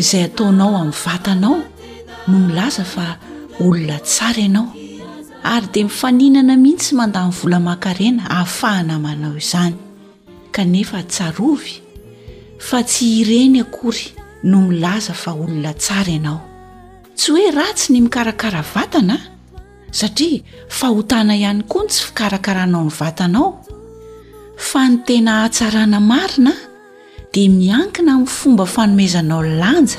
izay ataonao amin'ny vatanao no milaza fa olona tsara ianao ary dia mifaninana mihitsy mandany vola mankarena hahafahana manao izany kanefa tsarovy fa tsy ireny akory no milaza fa olona tsara ianao tsy hoe ratsy ny mikarakara vatana satria fahotana ihany koa ny tsy fikarakaranao ny vatanao fa ny tena hatsarana marina dia miankina amin'ny fomba fanomezanao lanja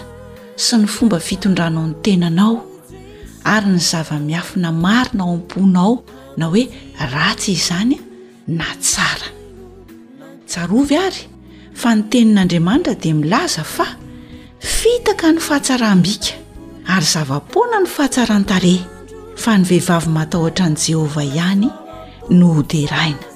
sy ny fomba fitondranao ny tenanao ary ny zava-miafina marina ao am-ponao na hoe ratsy izany na tsara tsarovy ary fa ny tenin'andriamanitra dia milaza fa fitaka ny fahatsaram-bika ary zava-poana ny fahatsaran-tarehy fa ny vehivavy matahotra an'i jehovah ihany no hoderaina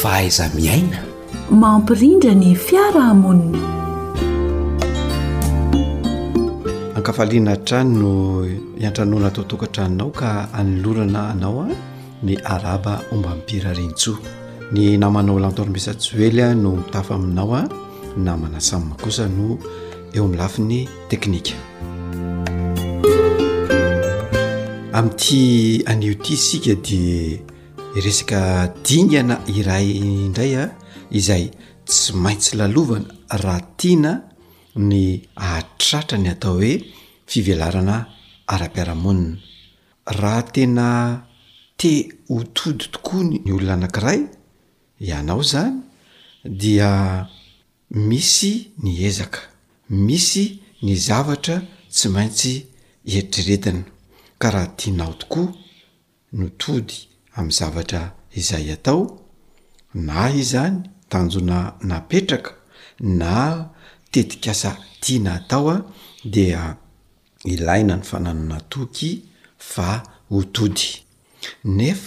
fahaiza-miaina mampirindra ny fiarahamonina ankafaliana hatrany no iantranoana atao tokantranonao ka anolorana anao a ny araba omba mipirarintsoa ny namanao lantormisa joely a no mitafa aminao a namana samina kosa no eo amin'ny lafiny teknika amin'ity anio ity isika dia resaka dingana iray indray a izay tsy maintsy lalovana raha tiana ny ahatratra ny atao hoe fivelarana ara-piarahamonina raha tena te ho tody tokoa ny olona anankiray ianao zany dia Misy ny ezaka, misy ny zavatra tsy maintsy eritreretina, ka raha tianao tokoa no tody amin'ny zavatra izay atao, na izany tanjona napetraka na tetikasa tiana atao dia. ilaina ny fananana toky fa ho tody. Nef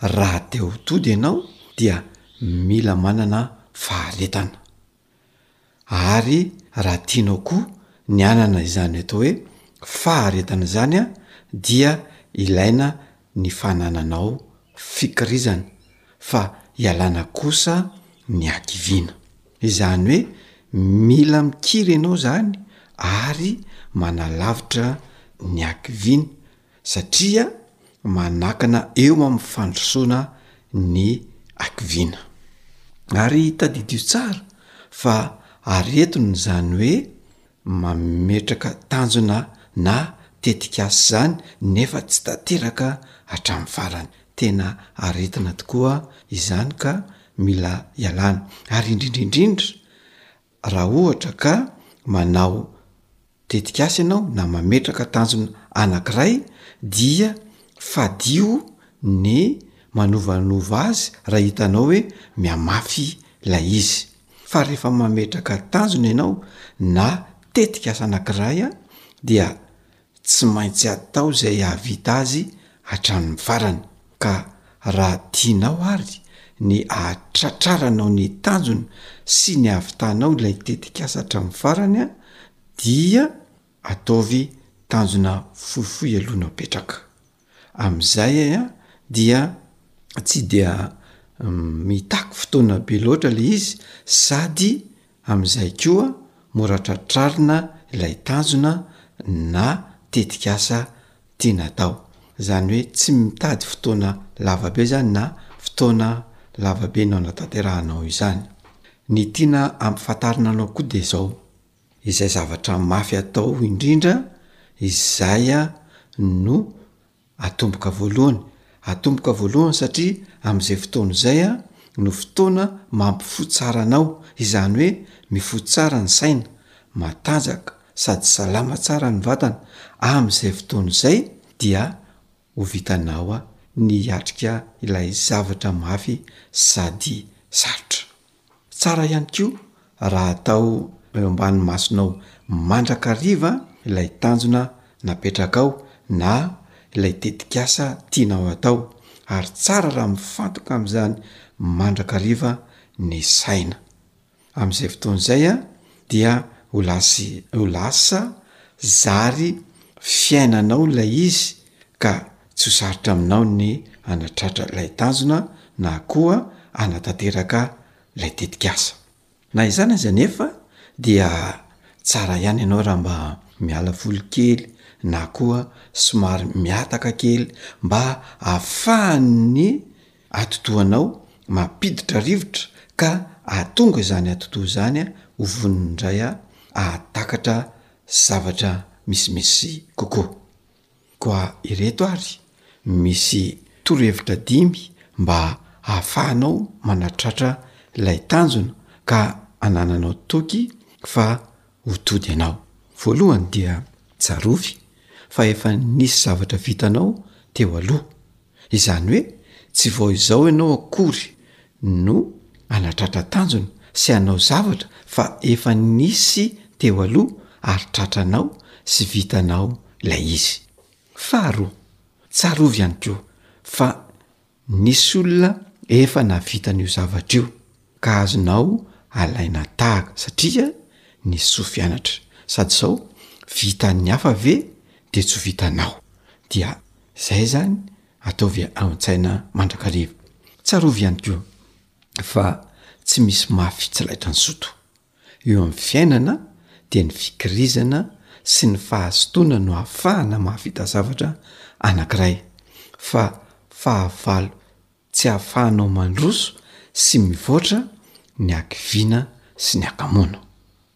raha te ho tody ianao dia mila manana faharetana. Ary raha tianao koa ny hanana izany atao hoe faharetana izany an, dia ilaina ny fanananao fikirizana fa ialana kosa ny hakiviana. Izany hoe mila mikiry ianao izany ary manalavitra ny hakiviana satria manakana eo amin'ny fandrosoana ny hakiviana. Ary tadidio tsara fa aretina izany hoe mametraka tanjona na tetikasa izany nefa tsy tanteraka hatramin'ny farany. Tena aretina tokoa izany ka mila ialana. Ary indrindra indrindra raha ohatra ka manao tetikasa ianao na mametraka tanjona anankiray dia fadio ny manovanova azy raha hitanao hoe mihamafy ilay izy. fa rehefa mametraka tanjona ianao na tetikasa anankiray dia tsy maintsy atao izay hahavita azy hatramin'ny farany ka raha tianao ary ny ahatratraranao ny tanjona sy ny ahavitanao ilay tetikasa hatramin'ny farany dia ataovy tanjona fohifohy aloha no apetraka. Amin'izay a dia tsy dia mitaky fotoana be loatra ilay izy sady amin'izay koa mora tratrarina ilay tanjona na tetikasa tiana atao. Izany hoe tsy mitady fotoana lava be izany na fotoana lava be no anatanterahanao izany. Ny tiana ampifantarina anao koa dia izao. Izay zavatra mafy atao indrindra izay no atomboka voalohany. Atomboka voalohany satria amin'izay fotoana izay no fotoana mampifoha tsara anao, izany hoe mifoha tsara ny saina, matanjaka sady salama tsara ny vatana, amin'izay fotoana izay dia ho vitanao a ny hiatrika ilay zavatra mafy sady sarotra. Tsara ihany koa raha atao eo ambany masonao mandrakariva ilay tanjona napetrakao na ilay tetikasa tianao atao, ary tsara raha mifantoka amin'izany mandrakariva ny saina. Amin'izay fotoana izay dia ho las- ho lasa zary fiainanao ilay izy ka tsy ho sarotra aminao ny hanatratra ilay tanjona na koa hanatanteraka ilay tetikasa. Na izany aza anefa dia tsara ihany ianao raha mba miala voly kely na koa somary mihataka kely mba ahafahan'ny atodohanao mampiditra rivotra ka ahatonga izany atodoha izany ho vonona indray ahatakatra zavatra misimisy kokoa. Koa ireto ary misy torohevitra dimy mba hahafahanao manatratra ilay tanjona ka anananao toky fa ho tody ianao. Voalohany dia tsarovy fa efa nisy zavatra vitanao teo aloha. Izany hoe tsy vao izao ianao akory no hanatratra tanjona sy hanao zavatra fa efa nisy teo aloha ary tratranao sy vitanao ilay izy. Faharoa, tsarovy ihany koa fa nisy olona efa nahavita an'io zavatra io ka azonao alaina tahaka satria nisy soa fianatra sady sao vitan'ny hafa ve de tsy ho vitanao dia zay zany ataovy an-tsaina mandrakariva. Tsarovy ihany koa fa tsy misy mafy tsy laitran'i zoto. Eo amin'ny fiainana dia ny fikirizana sy ny fahazotoana no ahafahana mahavita zavatra anankiray fa fahavalo Tsy ahafahanao mandroso sy mivoatra ny hakiviana sy ny hakamoana.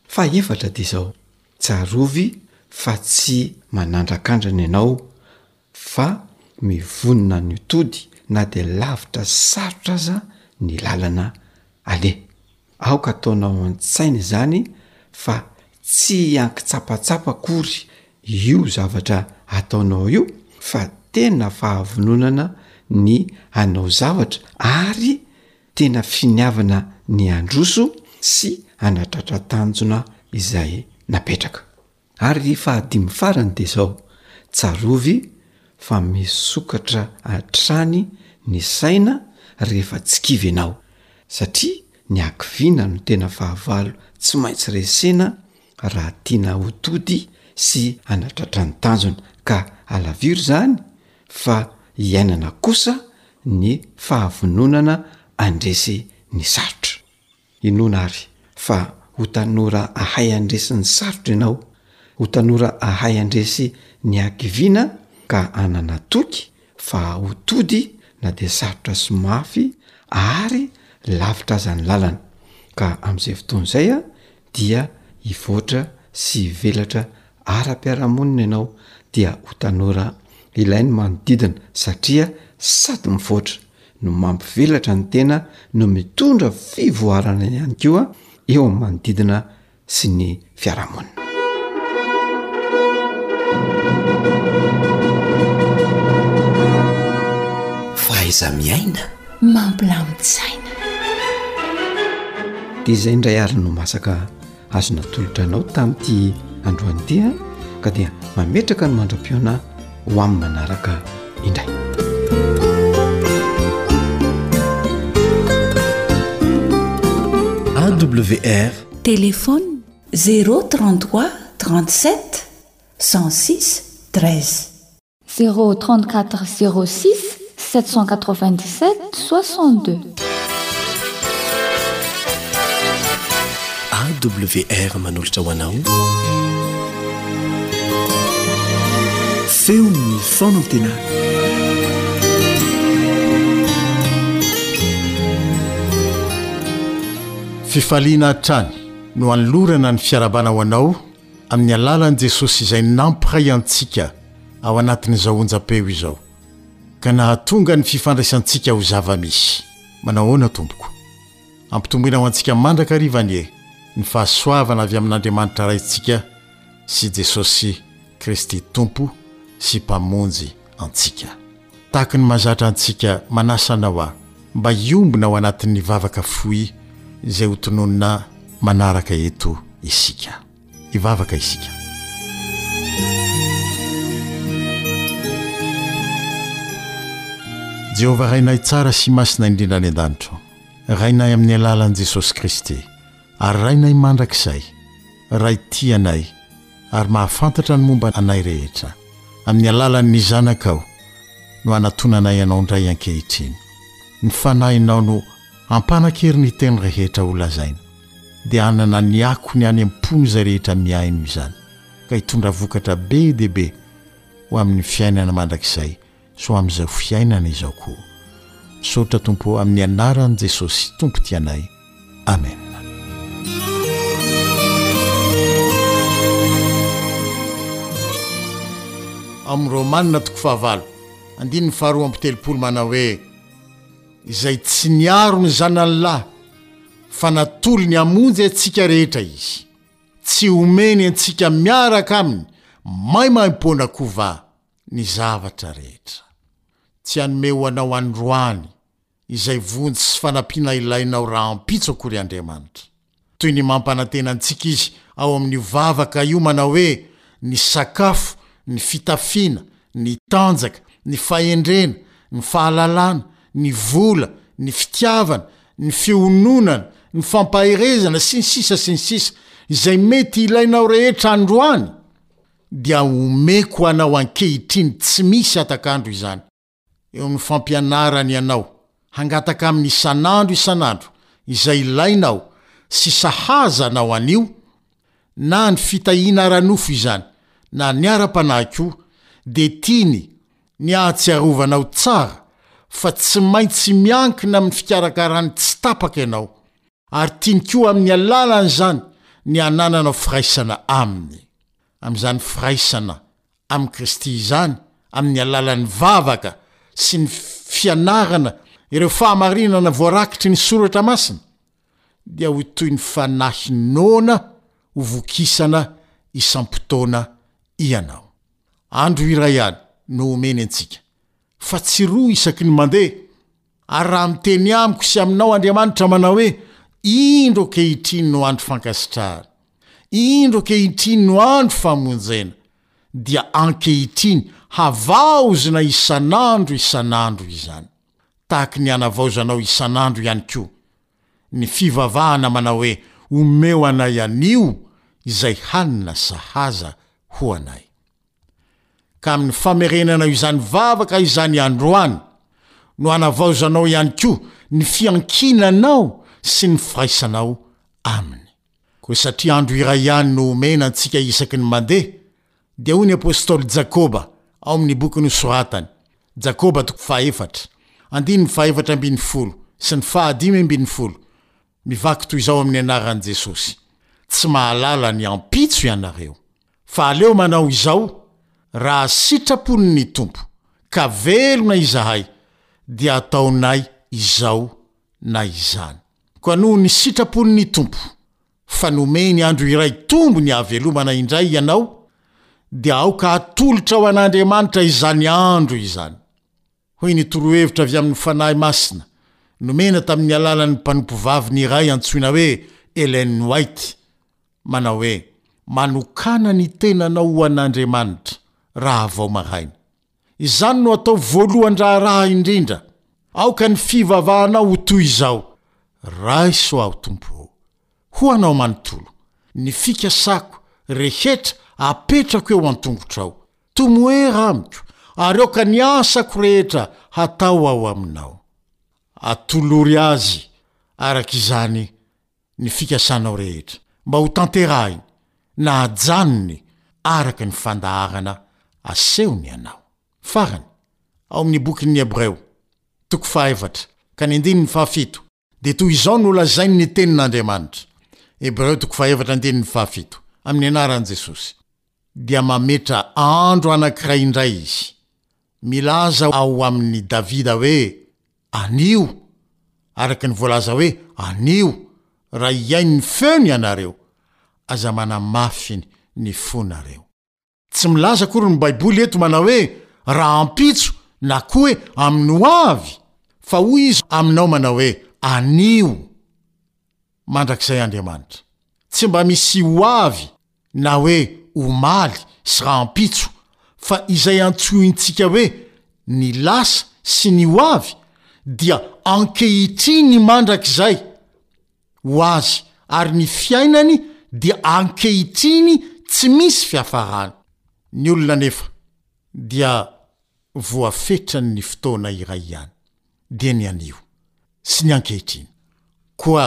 Fahefatra dia izao, tsarovy fa tsy manandrakandrana ianao fa mivonona ny ho tody na dia lavitra sy sarotra aza ny lalana aleha. Aoka ataonao an-tsaina izany fa tsy an-kitsapatsapa akory io zavatra ataonao io fa tena fahavononana ny hanao zavatra ary tena finiavana ny handroso sy hanatratra tanjona izay napetraka. Ary ry fahadimy farany dia izao, tsarovy fa misokatra hatrany ny saina rehefa tsy kivy ianao, satria ny hakiviana no tena fahavalo tsy maintsy resena raha tiana ho tody sy hanatratra ny tanjona, ka alaviro izany fa iainana kosa ny fahavononana handresy ny sarotra. Inoana ary fa ho tanora ahay handresy ny sarotra ianao, ho tanora ahay handresy ny hakiviana ka hanana toky fa ho tody na dia sarotra sy mafy ary lavitra aza ny lalana, ka amin'izay fotoana izay dia hivoatra sy hivelatra ara-piarahamonina ianao dia ho tanora ilain'ny manodidina satria sady mivoatra no mampivelatra ny tena no mitondra fivoarana ihany koa eo amin'ny manodidina sy ny fiarahamonina. Fahaiza miaina mampilamin-tsaina. Dia izay indray ary no masaka azo natolotra anao tamin'ity androany ity a ka dia mametraka ny mandra-piona ho amin'ny manaraka indray awr telefona zéro trente trois trente sept cent six treize Zéro trente quatre zéro six sept cent quatre vingt dix sept soixante deux. AWR manolotra ho anao feon'ny fanantenana. Fifaliana hatrany no anolorana ny fiarahabana ho anao amin'ny alalan'i Jesosy izay nampiray antsika ao anatin'izao onjam-peo izao, ka nahatonga ny fifandraisantsika ho zava-misy. Manao ahoana, Tompoko? Ampitomboina ho antsika mandrakariva anie ny fahasoavana avy amin'Andriamanitra Raintsika sy Jesosy Kristy Tompo sy Mpamonjy antsika. Tahaka ny mahazatra antsika, manasa anao aho mba hiombona ao anatin'ny vavaka fohy izay ho tononina manaraka eto isika. Hivavaka isika. Jehovah Rainay tsara sy masina indrindra any an-danitra ô, Rainay amin'ny alalan'i Jesosy Kristy, Ary Rainay mandrakizay, Ray tia anay ary mahafantatra ny momba anay rehetra, amin'ny alalan' ny Zanakao no anatonanay Anao indray ankehitriny. Ny Fanahinao no hampanan-kery ny teny rehetra holazaina, dia hanana ny akony any am-pon' izay rehetra mihaino izany, ka hitondra vokatra be dia be ho amin'ny fiainana mandrakizay soa amin'izao fiainana izao koa. Misaotra Tompo ô amin'ny anaran'i Jesosy Tompo tianay. Amen. Amin'ny Romanina toko fahavalo andininy faharoa amby telopolo manao hoe izay tsy niaro ny zanany lahy fa natolo ny hamonjy antsika rehetra izy tsy homeny antsika miaraka aminy maimaim-poana kova ny zavatra rehetra. Tsy hanome ho anao androany izay vonjy sy fanampiana ilainao rahampitso akory Andriamanitra. Toy ny mampanantena antsika Izy ao amin'io vavaka io manao hoe, Ny sakafo, ny fitafiana, ny tanjaka, ny fahendrena, ny fahalalana, ny vola, ny fitiavana, ny fiononana, ny fampaherezana, sy ny sisa sy ny sisa, izay mety ilainao rehetra androany. dia omeko anao ankehitriny tsy misy hatak'andro izany, eo amin'ny fampianarany anao hangataka aminy isan'andro isan'andro izay ilainao sy sahaza anao anio, na ny fitahiana ara-nofo izany na ny ara-panahy koa, dia tiany ny hahatsiarovanao tsara fa tsy maintsy miankina amin'ny fikarakarany tsy tapaka ianao, ary tiany koa amin'ny alalan'izany ny hanananao firaisana aminy. Amin'izany firaisana amin'i Kristy izany, amin'ny alalan'ny vavaka sy ny fianarana ireo fahamarinana voarakitry ny Soratra Masina, dia ho toy ny fanahy noana hovokisana isam-potoana ianao. Andro iray ihany no omeny antsika, fa tsy roa isaky ny mandeha. Ary raha miteny amiko sy aminao Andriamanitra manao hoe, Indro ankehitriny no andro fankasitrahana, indro ankehitriny no andro famonjena, dia ankehitriny havaozina isan'andro isan'andro izany. Tahaka ny anavaozanao isan'andro ihany koa ny fivavahana manao hoe, Omeo anay anio izay hanina sahaza ho anay. Ka amin'ny famerenanao izany vavaka izany androany no hanavaozanao ihany koa ny fiankinanao sy ny firaisanao Aminy. Koa satria andro iray ihany no omena antsika isaky ny mandeha, dia hoy ny apostoly Jakoba ao amin'ny boky nosoratany, Jakoba toko fahaefatra, andininy fahefatra ambin'ny folo sy ny fahadimy ambin'ny folo, Mivaky toy izao amin'ny anaran'i Jesosy, Tsy mahalala ny ampitso ianareo. Fa aleo manao izao, Raha sitrapon'ny Tompo, ka velona izahay, dia ataonay izao na izany. Koa noho ny sitrapon'ny Tompo, fa nomeny andro iray tombony hahavelomana indray ianao, dia aoka hatolotra ho an'Andriamanitra izany andro izany. Hoy ny torohevitra avy amin'ny Fanahy Masina nomena tamin'ny alalan'ny mpanompovaviny iray antsoina hoe Ellen White, manao hoe, Manokàna ny tenanao ho an'Andriamanitra raha vao maraina. Izany no atao voalohan-draharaha indrindra. Aoka ny fivavahanao ho toy izao, Raiso aho, Tompo ô. Ho Anao manontolo. Ny fikasako rehetra apetrako eo an-tongotrao. Tomoera amiko, ary aoka ny asako rehetra hatao ao aminao. Atolory Azy araka izany ny fikasanao rehetra, mba ho tanterahiny na ajanony araka ny fandaharana asehony anao. Farany, ao amin'ny Bokin'ny Hebreo, toko fahaefatra ka ny andininy fahafito, Dia toy izao no lazain' ny tenin' Andriamanitra, Hebreo toko fahaefatra andininy fahafito, amin' ny anaran' Jesosy, Dia mametra andro anankiray indray Izy, milaza ao amin' i Davida hoe, Anio, araka ny voalaza hoe, Anio, raha hihaino ny feony ianareo, aza manamafy ny fonareo. Tsy milaza akory ny Baiboly eto manao hoe rahampitso na koa hoe amin'ny ho avy, fa hoy izy aminao manao hoe anio, mandrakizay Andriamanitra. Tsy mba misy ho avy na hoe omaly sy rahampitso, fa izay antsointsika hoe ny lasa sy ny ho avy dia ankehitriny mandrakizay. ho azy ary ny fiainany dia ankehitriny tsy misy fiafarany. Ny olona anefa dia voafetran' ny fotoana iray ihany, dia ny anio sy ny ankehitriny. Koa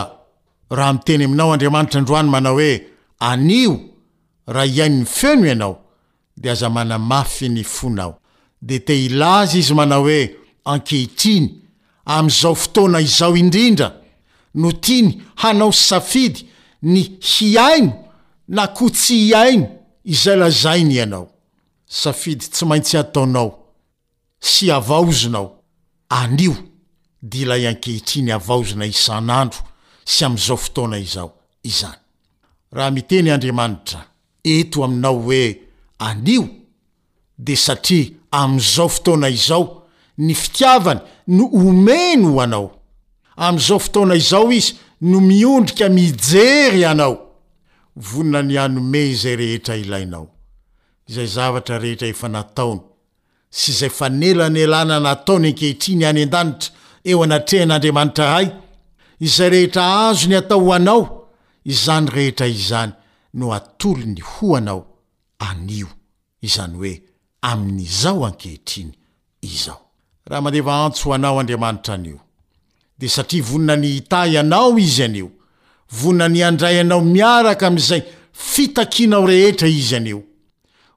raha miteny aminao Andriamanitra androany manao hoe anio raha hihaino ny feony ianao dia aza manamafy ny fonao. Dia te hilaza izy manao hoe, Ankehitriny, amin'izao fotoana izao indrindra, no tiany hanao safidy ny hihaino na koa tsy hihaino izay lazainy ianao. Safidy tsy maintsy ataonao sy havaozonao anio, dia ilay ankehitriny havaozina isan'andro sy amin'izao fotoana izao izany. Raha miteny Andriamanitra eto aminao hoe anio dia satria amin'izao fotoana izao ny fitiavany no omeny ho anao. Amin'izao fotoana izao izy no miondrika mijery anao. Vonona ny hanome izay rehetra ilainao. Izay zavatra rehetra efa nataony sy izay fanelanelana nataony ankehitriny any an-danitra eo anatrehan'Andriamanitra Ray, izay rehetra azony atao ho anao, izany rehetra izany no atolony ho anao anio, izany hoe amin'izao ankehitriny izao. Raha mandeva antso ho anao Andriamanitra anio, Dia satria vonona ny hitahy anao Izy anie o. Vonona ny handray anao miaraka amin'izay fitakianao rehetra Izy anie o.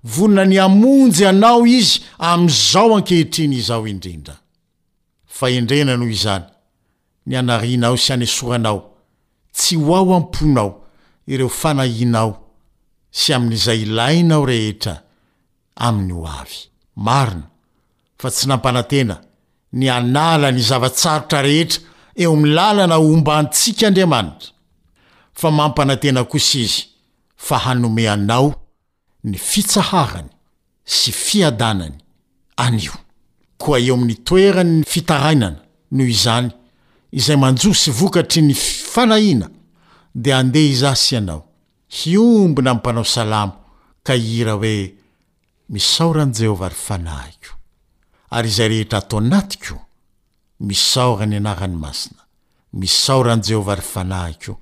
Vonona ny hamonjy anao Izy amin'izao ankehitriny izao indrindra. Fahendrena noho izany ny hanarianao sy hanesoranao tsy ho ao am-ponao ireo fanahianao sy amin'izay ilainao rehetra amin'ny hoavy. Marina. fa tsy nampanantena ny hanala ny zava-tsarotra rehetra eo amin'ny lalana homba antsika Andriamanitra, fa mampanantena kosa Izy fa hanome anao ny fitsaharany sy fiadanany anio. Koa eo amin'ny toeran'ny fitarainana, noho izany, izay manjo sy vokatry ny fanahiana, dia andeha izaho sy ianao hiombona amin'ny Mpanao Salamo ka hihira hoe, Misaora an'i Jehovah ry fanahiko, ary izay rehetra ato anatiko, misaora ny anarany masina. Misaora an'i Jehovah ry fanahiko,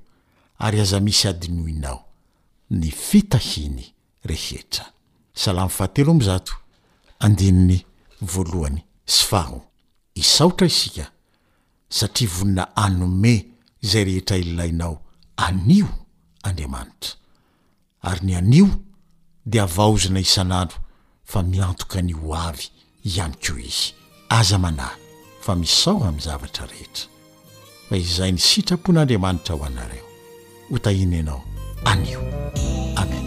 ary aza misy adinoinao ny fitahiany rehetra. Salamo fahatelo amby zato, andininy voalohany sy faharoa. Hisaotra isika satria vonona hanome izay rehetra ilainao anio Andriamanitra. ary ny anio dia avaozina isan'andro fa miantoka ny ho avy ihany koa izy. Aza manahy fa misaoa amin'ny zavatra rehetra fa izay ny sitrapon'Andriamanitra ho anareo ho tahinenao anio. Amen.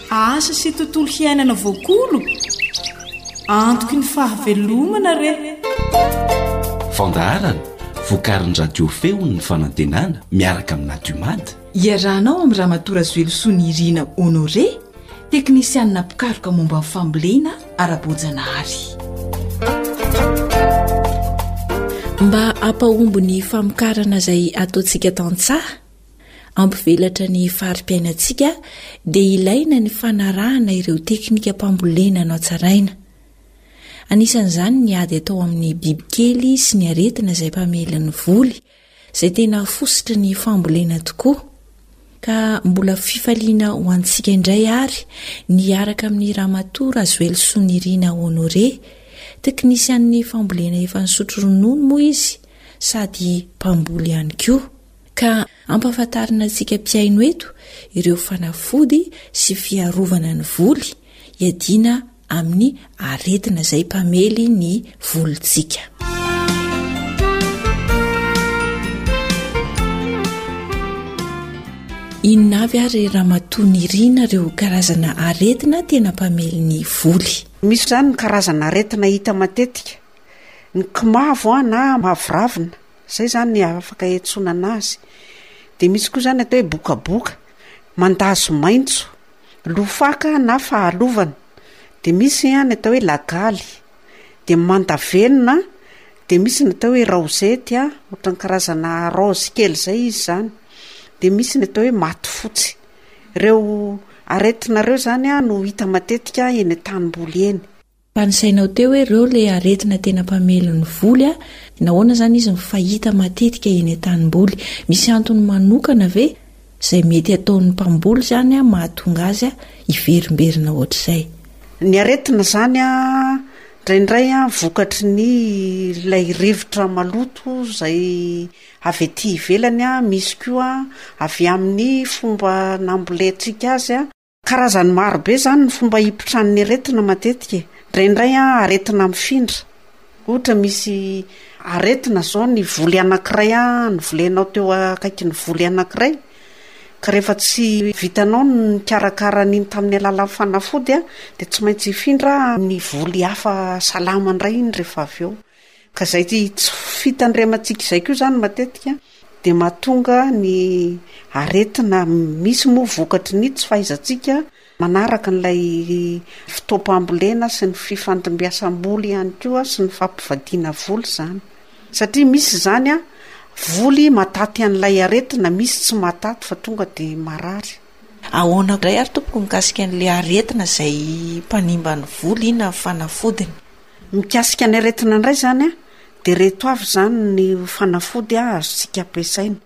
Asa sy tontolo hiainana voakolo? Antoky ny fahavelomana re! Fandaharana vokarin'ny Radio Feon'ny Fanantenana miaraka amin'ny Nadiomad. Iarahanao amin'i Ramatoa Razoelisoa Nirina Honoré, teknisianina mpikaroka momba ny fambolena ara-boajanahary. Mba hampahomby ny famokarana izay ataontsika tantsaha, Hampivelatra ny fari-piainantsika dia ilaina ny fanarahana ireo teknikam-pambolena natsaraina. Anisan'izany ny ady atao amin'ny bibikely sy ny aretina izay mpamely ny voly, izay tena fositry ny fambolena tokoa. Ka mbola fifaliana ho antsika indray àry ny hiaraka amin'i Ramatoa Razoelisoa Nirina Honoré, teknisianin'ny fambolena efa nisotro ronono moa izy sady mpamboly ihany koa. Ka ampahafantarina antsika mpihaino eto ireo fanafody sy fiarovana ny voly hiadiana amin'ny aretina izay mpamely ny volontsika. Inona avy ary Ramatoa Nirina ireo karazana aretina tena mpamely ny voly? Misy izany ny karazana aretina hita matetika, ny kimavo na mavoravina. Izay izany ny afaka iantsonana azy. Dia misy koa izany atao hoe bokaboka, mandazo maitso, lofaka na fahalovana. Dia misy ny atao hoe lagaly, dia mandavenona. Dia misy ny atao hoe raozety, ohatran'ny karazana raozy kely izay izy izany. Dia misy ny atao hoe maty fotsy. Ireo aretina ireo izany no hita matetika eny an-tanimboly eny. Tanisainao teo hoe ireo ilay aretina tena mpamely ny voly a! Nahoana izany izy no fahita matetika eny an-tanimboly? Misy antony manokana ve izay mety ataon'ny mpamboly izany mahatonga azy hiverimberina ohatr'izay? Ny aretina izany a, indraindray a, vokatry ny ilay rivotra maloto izay avy aty ivelany a, misy koa avy amin'ny fomba nambolentsika azy a, Karazany maro be izany ny fomba hipitran'ny aretina matetika e. Indraindray an, aretina mifindra. Ohatra misy aretina izao ny voly anankiray an, novolenao teo akaikin'ny voly anankiray, ka rehefa tsy vitanao ny nikarakara an'iny tamin'ny alalan'ny fanafody an, dia tsy maintsy hifindra amin'ny voly hafa salama indray iny rehefa avy eo. Ka izay tsy fitandremantsika izay koa izany matetika dia mahatonga ny aretina misy moa vokatry ny tsy fahaizantsika manaraka an'ilay fotoam-pambolena sy ny fifandimbiasam-boly ihany koa sy ny fampivadiana voly izany. Satria misy izany voly mahataty an'ilay aretina, misy tsy mahataty fa tonga dia marary. Ahoana indray ary tompoko mikasika an'ilay aretina izay mpanimba ny voly na fanafodiny? Mikasika ny aretina indray izany dia ireto avy izany ny fanafody azontsika ampiasaina.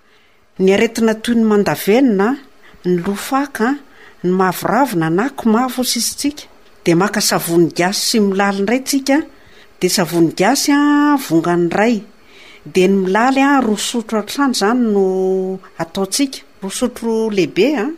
Ny aretina toy ny mandavenona, ny loha faka, ny mavoravona na komavy hoy sisa isika dia maka savony gasy sy milaly indray isika dia savony gasy vongany iray dia ny milaly roa sotro hatrany izany no ataontsika, roa sotro lehibe an!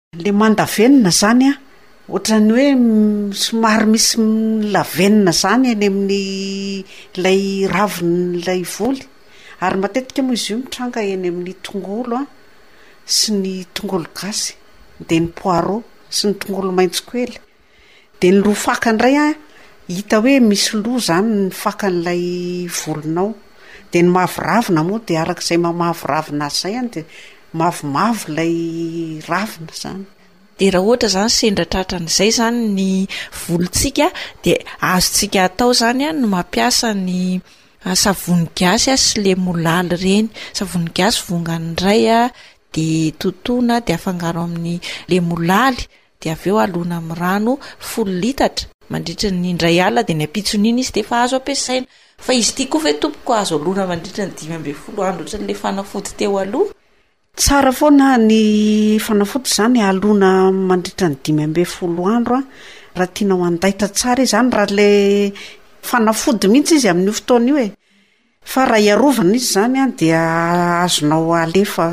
Le mandavenona zany an, ohatran'ny hoe somary misy milavenona zany eny amin'ny ilay ravin'ilay voly, ary matetika moa izy io mitranga eny amin'ny tongolo an, sy ny tongolo gasy, dia ny poireau sy ny tongolo maintso kely. Dia ny roa faka indray an, hita hoe misy loha izany ny fakan'ilay volonao. Dia ny maviravina moa dia araka izay maha maviravina azy izay an, dia mavomavo ilay ravina izany. Dia raha ohatra izany sendra tratran'izay izany ny volontsika dia azontsika atao izany ny mampiasa ny savony gasy sy lemolaly ireny. Savony gasy vongany iray dia totoina dia afangaro amin'ny lemolaly. dia avy eo alona amin'ny rano folo litatra mandritra ny indray alina dia ny ampitson'iny izy dia efa azo ampiasaina. Fa izy ity koa ve tompoko azo alona mandritra ny dimy ambin'ny folo andro ohatran'ilay fanafody teo aloha? Tsara foana ny fanafody izany alona mandritra ny dimy ambin'ny folo andro an! Raha tianao handaitra tsara izy, izany raha ilay fanafody mihitsy izy amin'io fotoana io e! Fa raha hiarovana izy izany an dia azonao alefa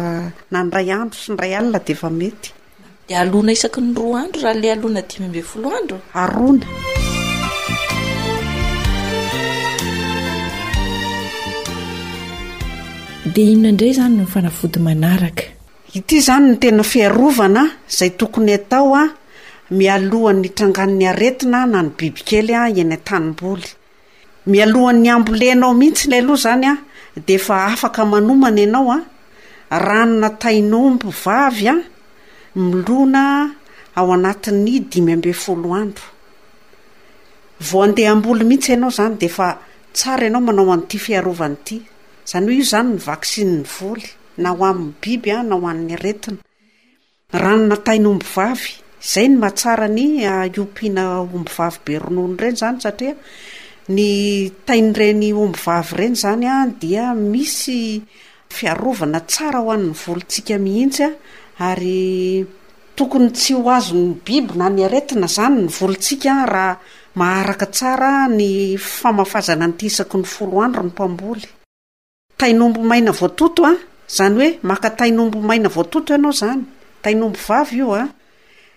na indray andro sy indray alina dia efa mety. Dia alona isaky ny roa andro raha ilay alona dimy ambin'ny folo andro? Arona. Dia inona indray izany no fanafody manaraka? Ity izany no tena fiarovana izay tokony atao mialohan'ny hitrangan'ny aretina na ny bibikely eny an-tanimboly. Mialohan'ny hambolenao mihitsy ilay loha izany an, dia efa afaka manomana ianao an, ranona tain'omby vavy an, milona ao anatin'ny dimy ambin'ny folo andro. Vao handeha hamboly mihitsy ianao izany dia efa tsara ianao manao an'ity fiarovana ity. Izany hoe io izany ny vaksinin'ny voly, na ho amin'ny biby an, na ho an'ny aretina. Ranona tain'ombivavy, izay ny mahatsara ny hiompiana ombivavy be ronono ireny izany satria ny tain'ireny ombivavy ireny izany dia misy fiarovana tsara ho an'ny volontsika mihitsy ary tokony tsy ho azon'ny biby na ny aretina izany ny volontsika raha maharaka tsara ny famafazana an'ity isaky ny folo andro ny mpamboly. Tain'omby maina voatoto a! Zany hoe maka tain'omby maina voatoto ianao zany, tain'omby vavy io a!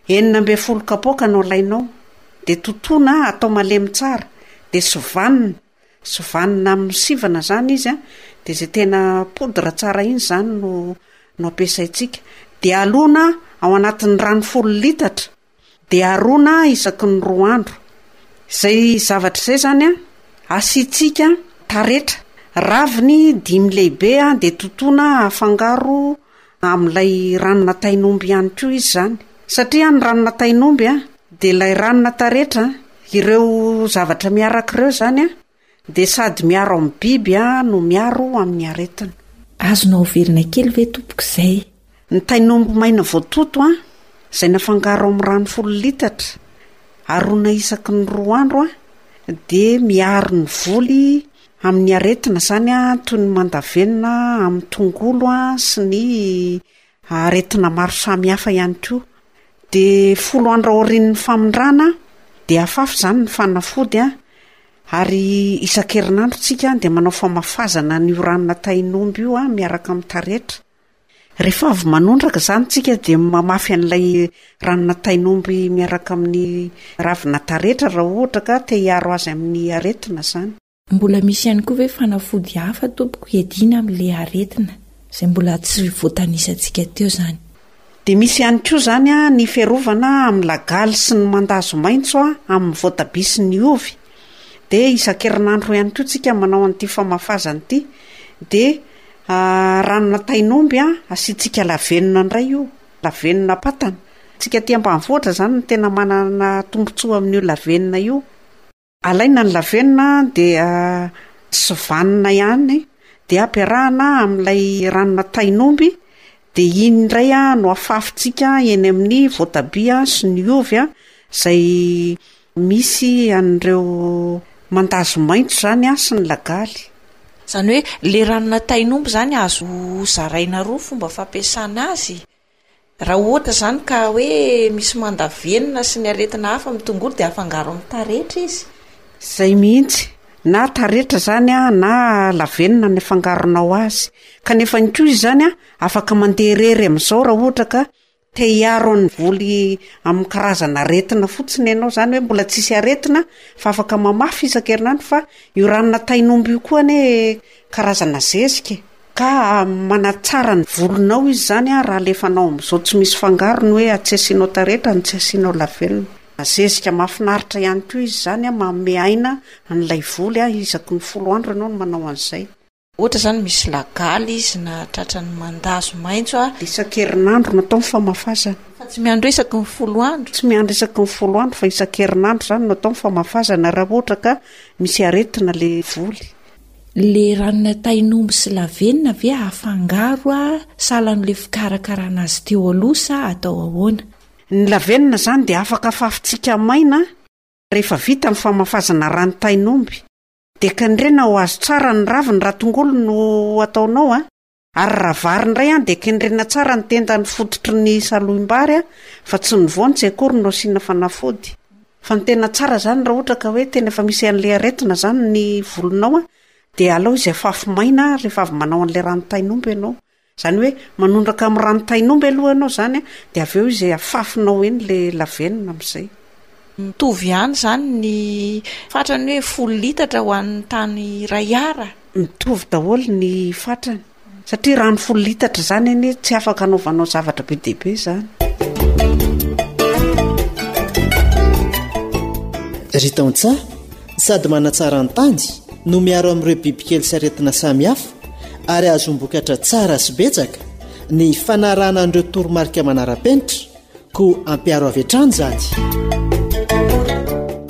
Enina ambin'ny folo kapoaka no alainao, dia totoina atao malemy tsara, dia sovanina, sovanina amin'ny sivana zany izy a! Dia izay tena poudre tsara iny zany no no ampiasaintsika, dia alona ao anatin'ny rano folo litatra. Dia arona isaky ny roa andro. Izay zavatra izay izany asiantsika taretra. Raviny dimy lehibe dia totoina afangaro amin'ilay ranona tain'omby ihany koa izy izany. Satria ny ranona tain'omby dia ilay ranona taretra, ireo zavatra miaraka ireo izany. Dia sady miaro amin'ny biby no miaro amin'ny aretina. Azonao averina kely ve tompoko izay? Ny tain'omby maina voatoto, izay nafangaro amin'ny rano folo litatra, arona isaky ny roa andro, dia miaro ny voly amin'ny aretina izany toy ny mandavenona amin'ny tongolo sy ny aretina maro samihafa ihany koa. Dia folo andro aorian'ny famindrana dia afafy izany ny fanafody an, ary isan-kerinandro tsika dia manao famafazana an'io ranona tahin'omby io an miaraka amin'ny taretra. Rehefa avy manondraka izany tsika dia mamafy an'ilay ranona tahin'omby miaraka amin'ny ravina taretra raha ohatra ka te hiaro azy amin'ny aretina izany. Mbola misy ihany koa ve fanafody hafa tompoko hiadiana amin'ilay aretina izay mbola tsy voatanisantsika teo izany? Dia misy ihany koa izany ny fiarovana amin'ny lagaly sy ny mandazo maitso amin'ny voatabia sy ny ovy, dia isan-kerinandro ihany koa tsika manao an'ity famafazana ity, dia ranona tain'omby asiantsika lavenona indray io, lavenona patana, isika aty ambanivohitra izany no tena manana tombotsoa amin'io lavenona io. Alaina ny lavenona dia sovanina ihany dia ampiarahana amin'ilay ranona tain'omby dia iny indray no afafintsika eny amin'ny voatabia sy ny ovy izay misy an'ireo mandazo maitso izany sy ny lagaly. Izany hoe ilay ranona tain'omby izany azo zaraina roa fomba fampiasana azy? Raha ohatra izany ka hoe misy mandavenona sy ny aretina hafa amin'ny tongolo dia afangaro amin'ny taretra izy? Izay mihitsy, na taretra izany na lavenona ny afangaronao azy. Kanefa ihany koa izany afaka mandeha irery amin'izao raha ohatra ka te hiaro ny voly amin'ny karazana aretina fotsiny ianao, izany hoe mbola tsy hisy aretina fa afaka mamafa isan-kerinandro fa io ranona tain'omby io koa anie karazana zezika e! Ka manatsara ny volonao izy izany an, raha alefanao amin'izao tsy misy fangarony hoe tsy asianao taretra no tsy asianao lavenona. Zezika mahafinaritra ihany koa izy izany an, manome aina an'ilay volo an, isaky ny folo andro ianao no manao an'izay. Ohatra izany misy lagaly izy na tratran'ny mandazo maitso an. Dia isan-kerinandro no atao ny famafazana. Fa tsy miandry hoe isaky ny folo andro? Tsy miandry isaky ny folo andro fa isan-kerinandro izany no atao ny famafazana raha ohatra ka misy aretina ilay voly. Ilay ranona tain'omby sy lavenona ve afangaro sahala amin'ilay fikarakarana azy teo aloha sa atao ahoana? Ny lavenona izany dia afaka afafintsika maina rehefa vita ny famafazana rano tain'omby. Dia kendrena ho azo tsara ny raviny raha tongolo no ataonao. Ary raha vary indray an, dia kendrena tsara ny tenda ny fototry ny salohim-bary an, fa tsy ny voany tsy akory no asiana fanafody. Fa ny tena tsara izany raha ohatra ka hoe tena efa misy an'ilay aretina izany ny volonao an, dia alao izy afafy maina rehefa avy manao an'ilay ranon-tain'omby ianao. Izany hoe manondraka amin'ny ranon-tain'omby aloha ianao izany an, dia avy eo izy afafinao eny ilay lavenona amin'izay. Mitovy ihany izany ny fatrany hoe folo litatra ho an'ny tany iray ara. Mitovy daholo ny fatrany. Satria rano folo litatra izany anie tsy afaka anaovanao zavatra be dia be izany. Ry tantsaha, sady manatsara ny tany no miaro amin'ireo bibikely sy aretina samihafa ary ahazoam-bokatra tsara sy betsaka ny fanarahana an'ireo toromarika manara-penitra, Koa ampiaro avy hatrany izany.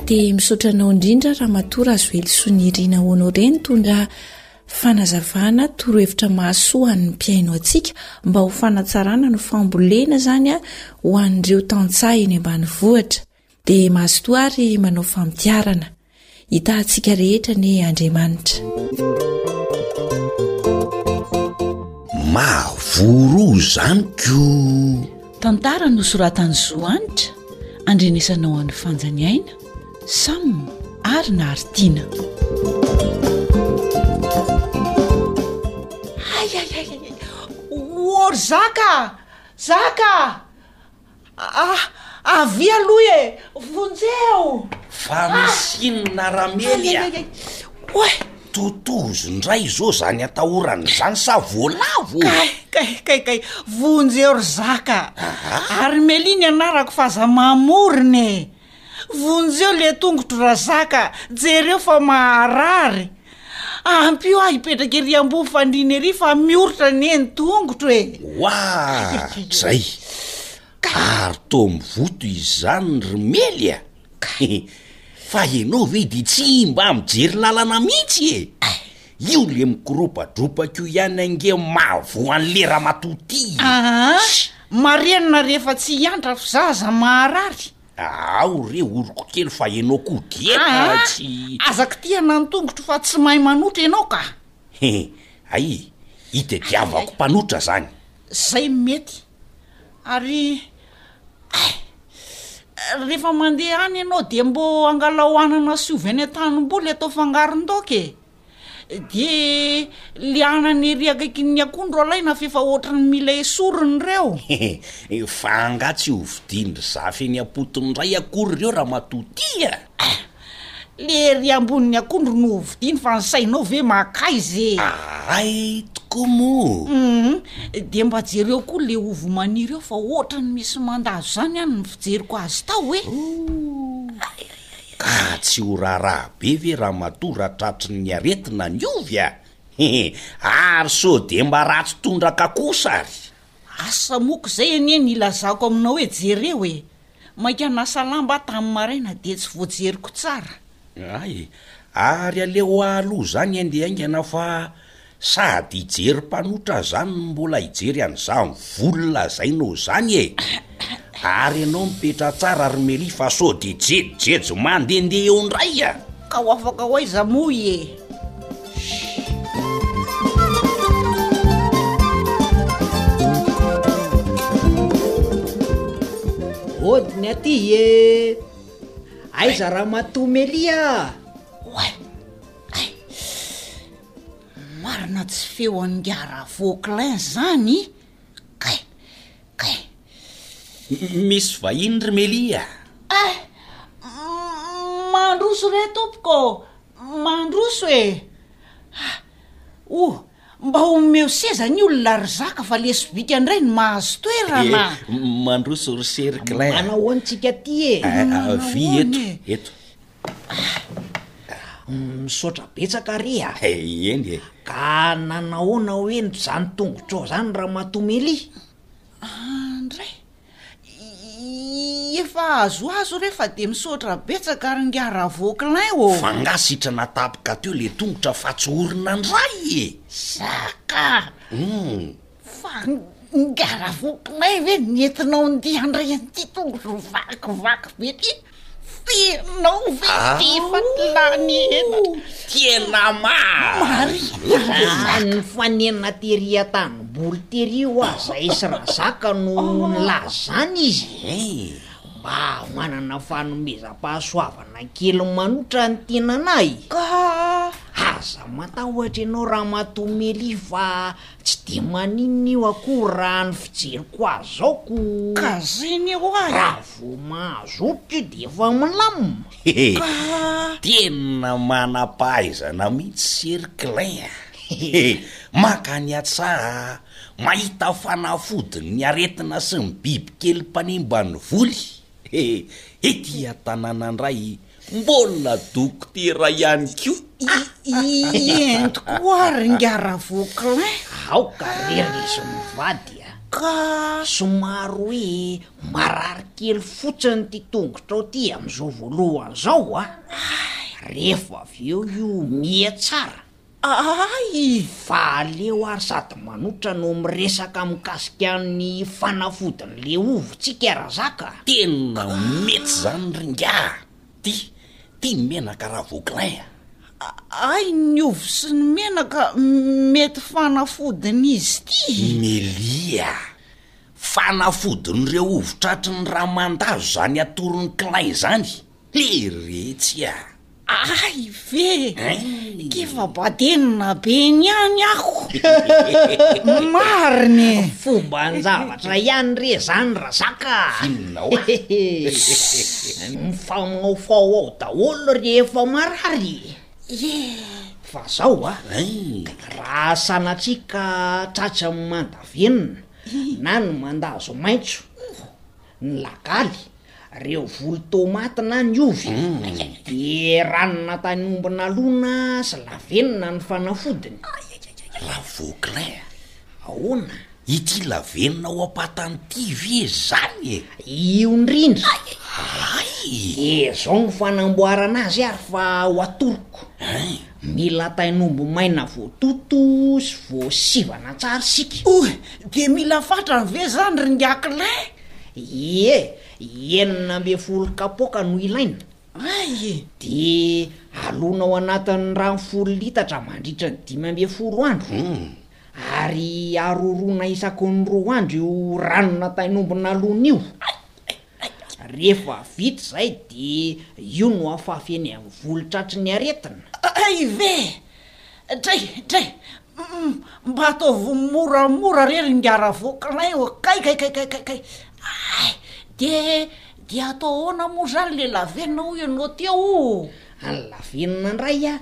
Dia misaotra anao indrindra Ramatoa Razoelisoa Nirina Honoré nitondra fanazavana torohevitra mahasoa an'ny mpihaino antsika mba ho fanatsarana ny fambolena izany ho an'ireo tantsaha eny ambanivohitra. Dia mazotoa ary manao fampiarana. Hitahantsika rehetra anie Andriamanitra. Mahavoro izany ko! Tantara nosoratan'i Zo Hanitra, andrenesanao an'i Fanjaniaina, Sam ary Naritina. Hay hay hay hay! O ry Zaka a! Zaka a! Ah! Avia aloha e! Vonjeo! Fa misy inona Ramely a? Oay! Totozy indray zo zany atahorana zany sa voalavo? Kay, kay, kay, kay, vonjeo ry zaka a! Armely ny anarako f'aza mamorona e! Vonjeo le tongotro Razaka, jereo fa maharary. Ampio aho hipetraka ery ambovo fandriana ery fa mioritra anie ny tongotro e. Oah, zay. Ary toa mivoto izany ry Mely a. Fa ianao ve dia tsy mba mijery lalana mihitsy e. Io le mikoropadropaka io ihany ange mahavoa an'le ramatoa ty e! Aa! Marenina rehefa tsy hiantra fo za aza maharary! Ao re oroko kely fa enao koa dia Aa! tsy. Aza kitihana ny tongotro fa tsy mahay manotra enao ka! He! Hay e! Itadiavako mpanotra zany! Zay no mety! Ary eh! rehefa mandeha any ianao dia mbô angalao anana sy ovy any an-tanimboly atao fangaron-daoka e, dia le anana ery akaikin'ny akondro alaina fa efa ohatran'ny mila esorina ireo. Hehe! fa angaha tsy hovidian-dry Zafy eny am-potony indray akory ireo ramatoa ty a! Le ery ambonin'ny akondro no hovidiany fa ny sainao ve makaiza e! Aray tokoa moa! Humm de mba jereo koa le ovy maniry eo fa ohatrany misy mandazo zany any ny fijeriko azy tao e! Ooh! Ka tsy ho raharaha be ve ramatoa raha tratry ny aretina ny ovy a! Hehe! Ary sao de mba ratsy tondraka kosa ary! Asa moa k'izay anie ny ilazako aminao hoe jereo e! Mainka nasa lamba aho tamin'ny maraina dia tsy voajeriko tsara. Hay e! Ary aleo aho aloha izany andeha haingana fa sady hijery mpanotra aho izany no mbola hijery an'izany vola lazaina ao izany e! Ary ianao mipetraha tsara ry Melia fa sao dia jejojejo mandehandeha eo indray a! Ka ho afaka ho aiza moa i e? Odiny aty e aiza ramatoa melia oay ay marina tsy feo angara vauclin zany kay kay misy vahiny ry melia ah mandroso re tompoko Mandroso eh! Ah! Oh! Mba omeo seza ny olona ry zaka fa le sobika ndray no mahazo toerana eh! Mandroso ry cercle. Manao ahoana tsika aty eh! Ah, vy eto, eh? eto. Ah, misaotra betsaka re ah! Eh, eny eh! Ka nanahoana hoeno zany tongotrao zany Ramatoa Melia? Ah, ndray! Efa azoazo re fa de misaotra betsaka ary nga ravôclin ô. Fa nga sitrana tapaka teo le tongotra fa tsy orina ndray e. Zaka hum. Fa nga ravôclin ve nentinao ndeha handray an'ity tongotra vakivaky be ty? Fenao ve efa lany henatra? Tena marina! Nifanena tery an-tanimboly tery ho'a zahay sy Razaka no nilaza izany izy. Mba manana fanomezam-pahasoavana kely manoatra ny tenanay ka aza matahotra ianao Ramatoa Melia fa Tsy dia maninona io akory raha ny fijeriko azy zao ko. Ka zay ny eo ahy. Raha vao mahazoto io dia efa milamina. Hehe, tena manam-pahaizana mihitsy Sery Klein a! Hehe, maka ny hatsaha a! Mahita fanafodin'ny aretina sy ny bibikely mpanimba ny voly! Hehe, ety an-tanàna indray Mbola dokotera ihany koa. Entiko ary ingahy Ravokilin. Aoka re ry zo mivady a! Ka somary hoe marary kely fotsiny ity tongotrao ity amin'izao voalohany izao a! Rehefa avy eo io miha tsara. Hay i Valeo ary sady manotra no miresaka mikasika ny fanafodin'i Leovo tsika Razaka a! Tena mety izany ry ingahy ty, ty ny menaka raha Vauclin a! Hay ny ovy sy ny menaka mety fanafodin'izy ty e! Melia a! Fanafodin'ireo ovy tratry ny raha mandazo izany atoron'i Klein izany! Hiretsy a! Ahy ve? K'efa badenina be niany aho. Marina e! Fomban-javatra ihany re zany Razaka a! Inona hoa? Mifamaofao ao daholo rehefa marary e! Fa zao a, raha sanatria ka tratry ny mandavenona na ny mandazo maitso, ny lakaly, reo voly tômaty na ny ovy, de ranona tany omby nalona sy lavenona ny fanafodiny. Ravôclin a! Ahoana? Ity lavenona ao am-patany ty ve zany e? Io ndrindra! Hay! De zao ny fanamboarana azy ary fa ho atoroko. Hein! Mila tain'omby maina voatoto sy voasivana tsara isika. Oh, dia mila fatrany ve izany ry Ngiaklin? Ie, enina ambin'ny folo kapoaka no ilaina. Hay e! Dia alona ao anatin'ny rano folo litatra mandritra ny dimy ambin'ny folo andro, ary aroroana isaky ny roa andro io ranona tain'omby nalona io. Hay! Rehefa vita izay dia io no afafy eny amin'ny volo tratry ny aretina. Aive! Dray! Dray! Mba ataovy moramora re ry Ngaravoakanay ô! Kay! Kay! Kay! Kay! Kay! Ay! Dia dia atao ahoana moa izany ilay lavenona hoy ianao teo o? Any lavenona indray an!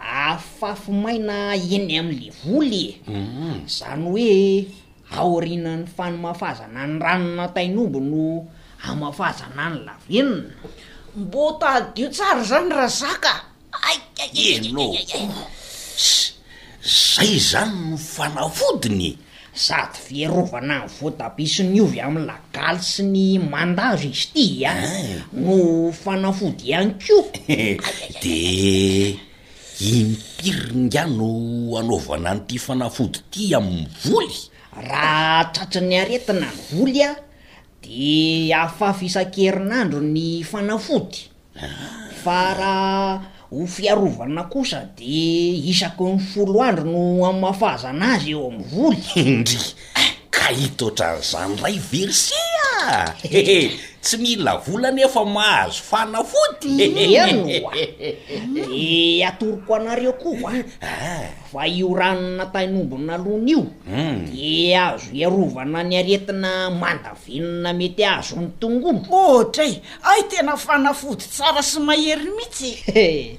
Afafy maina eny amin'ilay volo e! Izany hoe. aorianan'ny fanmafazana ny ranon'Antainomby no hamafazana ny lavenona. Mbô tadidio tsara izany Razaka a! Ianao koa! Zay izany no fanafodiny e! Sady fiarovana ny voatabia sy ny ovy amin'ny lagaly sy ny mandazo izy ity a! No fanafody ihany koa! Dia Impiry ingahy no anaovana an'ity fanafody ity amin'ny voly? Raha tratry ny aretina ny voly dia afafy isan-kerinandro ny fanafody, fa raha ho fiarovana kosa dia isaky ny folo andro no hamafazana azy eo amin'ny voly. Ndrii, Ka hita ohatran'izany indray ve ry Sia a! Tsy mila vola nefa mahazo fanafody e! Eny oa! Dia atoroko anareo koa fa io ranona tain'omby nalona io dia azo hiarovana ny aretina mandavenona mety hahazo ny tongolo. Otrei! Hay tena fanafody tsara sy mahery mihitsy e!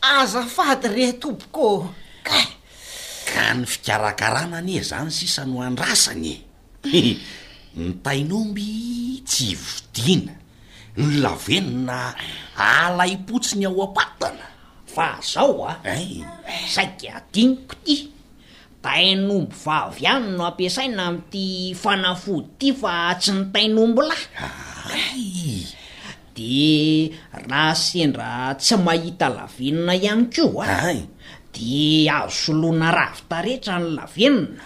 Azafady re tompoko ô! Kay! Ka ny fikarakarana anie izany sisa no andrasana e! He! Ny tain'omby tsy ivodiana, ny lavenona alaim-potsiny ao am-patana. Fa zao a! Saika adinoko ity! Tain'omby vavy ihany no ampiasaina amin'ity fanafody ity fa tsy ny tain'omby lahy. Hay! Dia raha sendra tsy mahita lavenona ihany koa dia azo soloina ravin-taretra ny lavenona.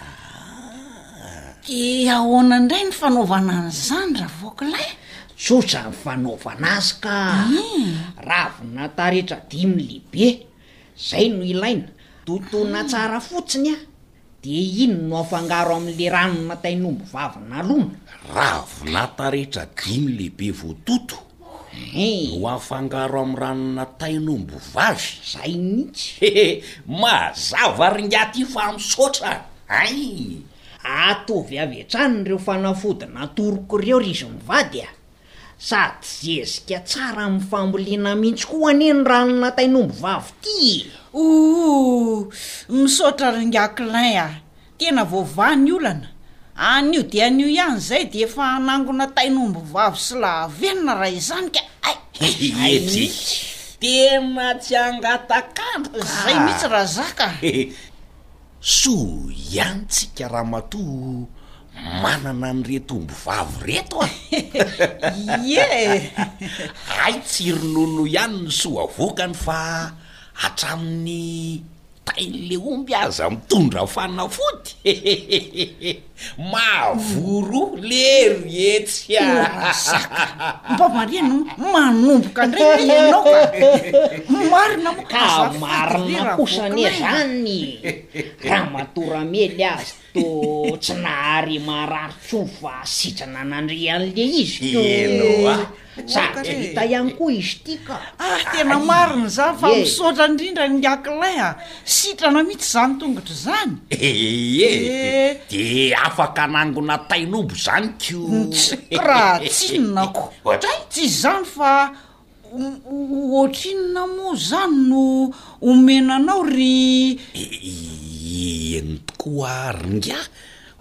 Dia ahoana indray ny fanaovana an'izany ravokolahy? Tsotra ny fanaovana azy ka. Ravina taretra dimy lehibe, izay no ilaina. Totoina tsara fotsiny. Dia inona no afangaro amin'ilay ranona tain'omby vavy nalona? Ravilahy taretra dimy lehibe voatoto no afangaro amin'ny ranona tain'omby vavy. Izay mihitsy. Hehe, mazava ry Ngiaty fa misaotra ein! Atovy avy hatrany ireo fanafody natoroko ireo ry izy mivady a! Sady zezika tsara amin'ny fambolena mihitsy koa anie ny ranona tain'omby vavy ity e! Ooh! Misaotra R'Ingahy Klein a! Tena voavaha ny olana. Anio dia anio ihany izay dia efa hanangona tain'omby vavy sy lahavenona raha izany ka! Hay! Hay mihitsy! Tena tsy hangatak'andro ka! Izay mihitsy Razaka a! Soa ihany tsika ramatoa manana an'ireto omby vavy reto a! Ie! Hay tsy ronono ihany no soa vokany fa hatramin'ny tain'ilay omby aza mitondra fanafody! Mahavoa-ro lery etsy a! Mahazaka! Mba marihina moa, manomboka indray ve ianao ka? Marina moa, Ka azafady ve marina raha kosa anie vokinay a! izany Ramatoa Ramely azy toa tsy nahare marary tsony fa sitrana nandria an'ilay izy. Ianao a! Za de hita ihany koa izy ty ka. Ah tena marina zany fa misaotra indrindra ny Aklin a! Sitrana mihitsy zany tongotra zany. Ee de afaka hanangona tain'omby zany ko. Tsk raha tsinona ko. Ohatray? Tsy izany fa ohatrinona moa zany no omena anao ry. Eny tokoa ary ngah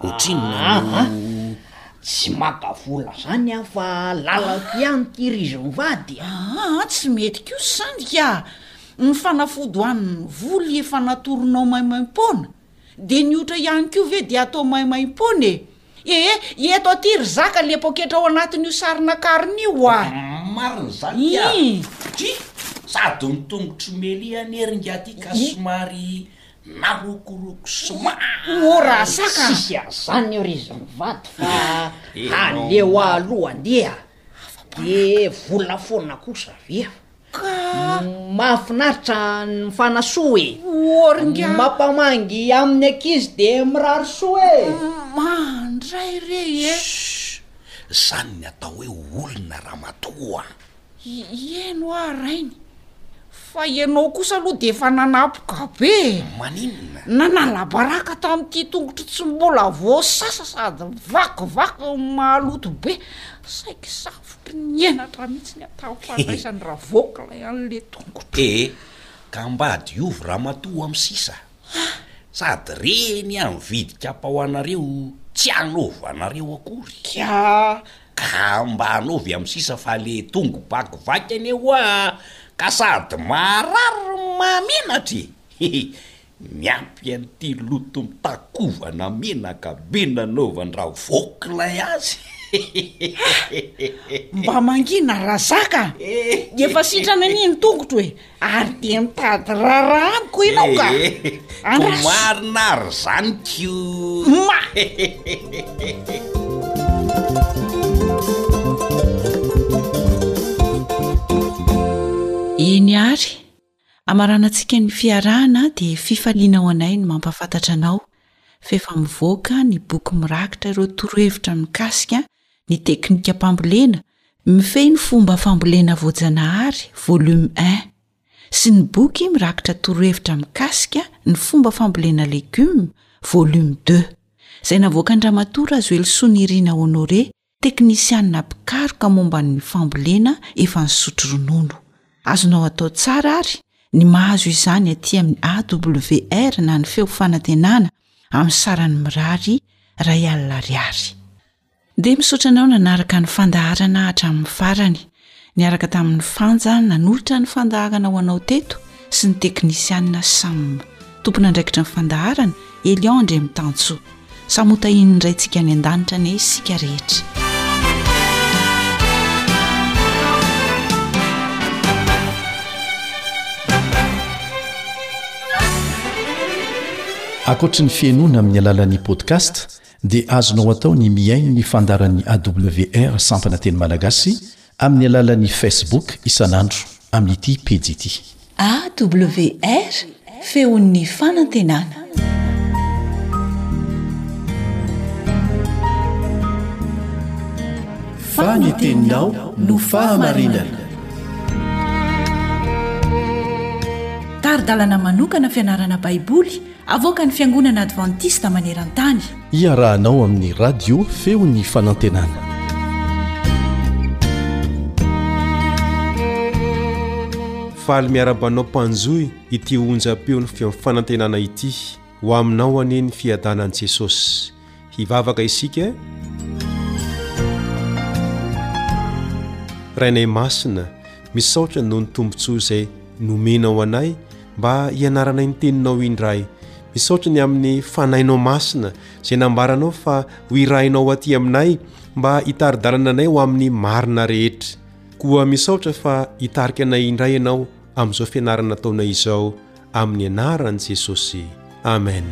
Otrinona no. Tsy maka vola zany aho fa lalako ihany ty ry zo mivady a. Aa tsy mety kosa sandika a! Ny fanafody ho an'ny voly efa natoronao maimaim-poana dia ny otra ihany koa ve dia atao maimaim-poana e? Ee eto aty ry zaka le poketra ao anatin'io sarin'akarony io oa! Marina zany ty a! Dry! Sady ny tongotry Melia anie ry ngaty ka somary marokoroko sy mora saka. Tsisy an'izany io ry izy mivady fa aleo aloha andeha de vola foana kosa ve a? Mahafinaritra ny mifanasoa e. Oringa. Mampamangy amin'ny ankizy de mirary soa e. Mandray re e. Zany ny atao hoe olona ramatoa. Hieno aho rainy, fa ianao kosa aloha dia efa nanapoka be e! Maninona? Nanala baraka tamin'ity tongotro tsy mbola voasasa sady vakivaky maloto be, saiky zafiko ny henatra mihitsy ny ataoko handraisan'i Ravoky an'ilay tongotro. Ee, ka mba diovy ramatoa amin'ny sisa, sady reny amin'ny vidin-kapa ho anareo tsy hanaovanareo akory. Ka Ka mba anaovy am sisa fa le tongo bakivaky anie hoa ka sady maharary no mahamenatra e! Hehe! Miampy an'ity loto mitakovana menaka be nanaovan-dRavoky ilay azy hehehehe! Mba mangina Razaka a! Efa sitrana anie ny tongotro e! Ary dia mitady raharaha amiko ianao ka! Andraso! Marina ary zany ko! Ma! Eny ary! Hamaranantsika ny fiarahana dia fifaliana ho anay ny mampahafantatra anao f'efa mivoaka ny boky mirakitra ireo torohevitra mikasika ny teknikam-pambolena mifehy ny fomba fambolena voajanahary, volume un, sy ny boky mirakitra torohevitra mikasika ny fomba fambolena legioma, volume deux, izay navoakan-dRamatoa Razoelisoa Nirina Honoré, teknisianina mpikaroka momba ny fambolena efa nisotro ronono. Azonao atao tsara àry ny mahazo izany aty amin'ny AWR na ny Feo Fanantenana, amin'ny sarany mirary iray alina ariary. Dia misaotra anao nanaraka ny fandaharana hatramin'ny farany, niaraka tamin'i Fanja nanolotra ny fandaharana ho anao teto sy ny teknisianina Sam, tompon'andraikitra ny fandaharana Elion Andriamitansoa. Samy hotahian'ny Raintsika any an-danitra anie isika rehetra. Ankoatry ny fihainoana amin'ny alalan'ny podcast dia azonao atao ny mihaino ny fandaharan'ny awr sampana teny malagasy amin'ny alalan'ny Facebook isan'andro amin'ity pejy ity. AWR, feon'ny fanantenana. Fa ny teninao no fahamarinana. Tari-dalana manokana fianarana Baiboly avoakan'ny Fiangonana Advantista maneran-tany. Iarahanao amin'ny Radio Feon'ny Fanantenana. Faly miaraba anao mpanjohy ity onjam-peon'ny Feon'ny Fanantenana ity. Ho aminao anie ny fiadanan'i Jesosy. Hivavaka isika. Rainay Masina, misaotra noho ny tombontsoa izay nomenao anay mba hianaranay ny Teninao indray. Misaotra ny amin'ny Fanahinao Masina izay nambaranao fa ho irahinao aty aminay mba hitari-dalana anay ho amin'ny marina rehetra. Koa misaotra fa hitarika anay indray Ianao amin'izao fianarana ataonay izao. Amin'ny anaran'i Jesosy. Amen.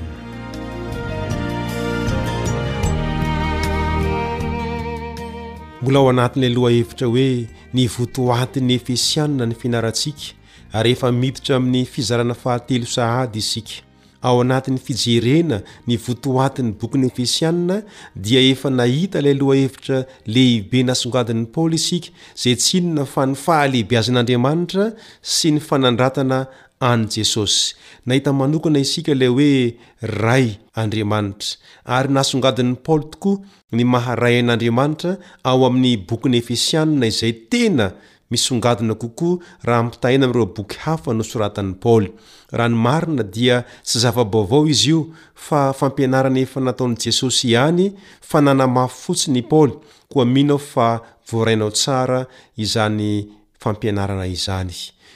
Mbola ao anatin'ilay lohahevitra hoe ny votoatin'ny Efesiana ny fianarantsika ary efa miditra amin'ny fizarana fahatelo sahady isika. Ao anatin'ny fijerena ny votoatin'ny bokin'ny Efesiana dia efa nahita ilay lohahevitra lehibe nasongadin'i Paoly isika izay tsy inona fa ny fahalehibiazan'Andriamanitra sy ny fanandratana an'i Jesosy. Nahita manokana isika ilay hoe Ray, Andriamanitra. Ary nasongadin'i Paoly tokoa ny maha Ray an'Andriamanitra ao amin'ny bokin'ny Efesianina izay tena misongadina kokoa raha ampitahaina amin'ireo boky hafa nosoratan'i Paoly. Raha ny marina dia tsy zava-baovao izy io fa fampianarana efa nataon'i Jesosy ihany fa nanamafy fotsiny i Paoly, koa mino aho fa voarainao tsara izany fampianarana izany.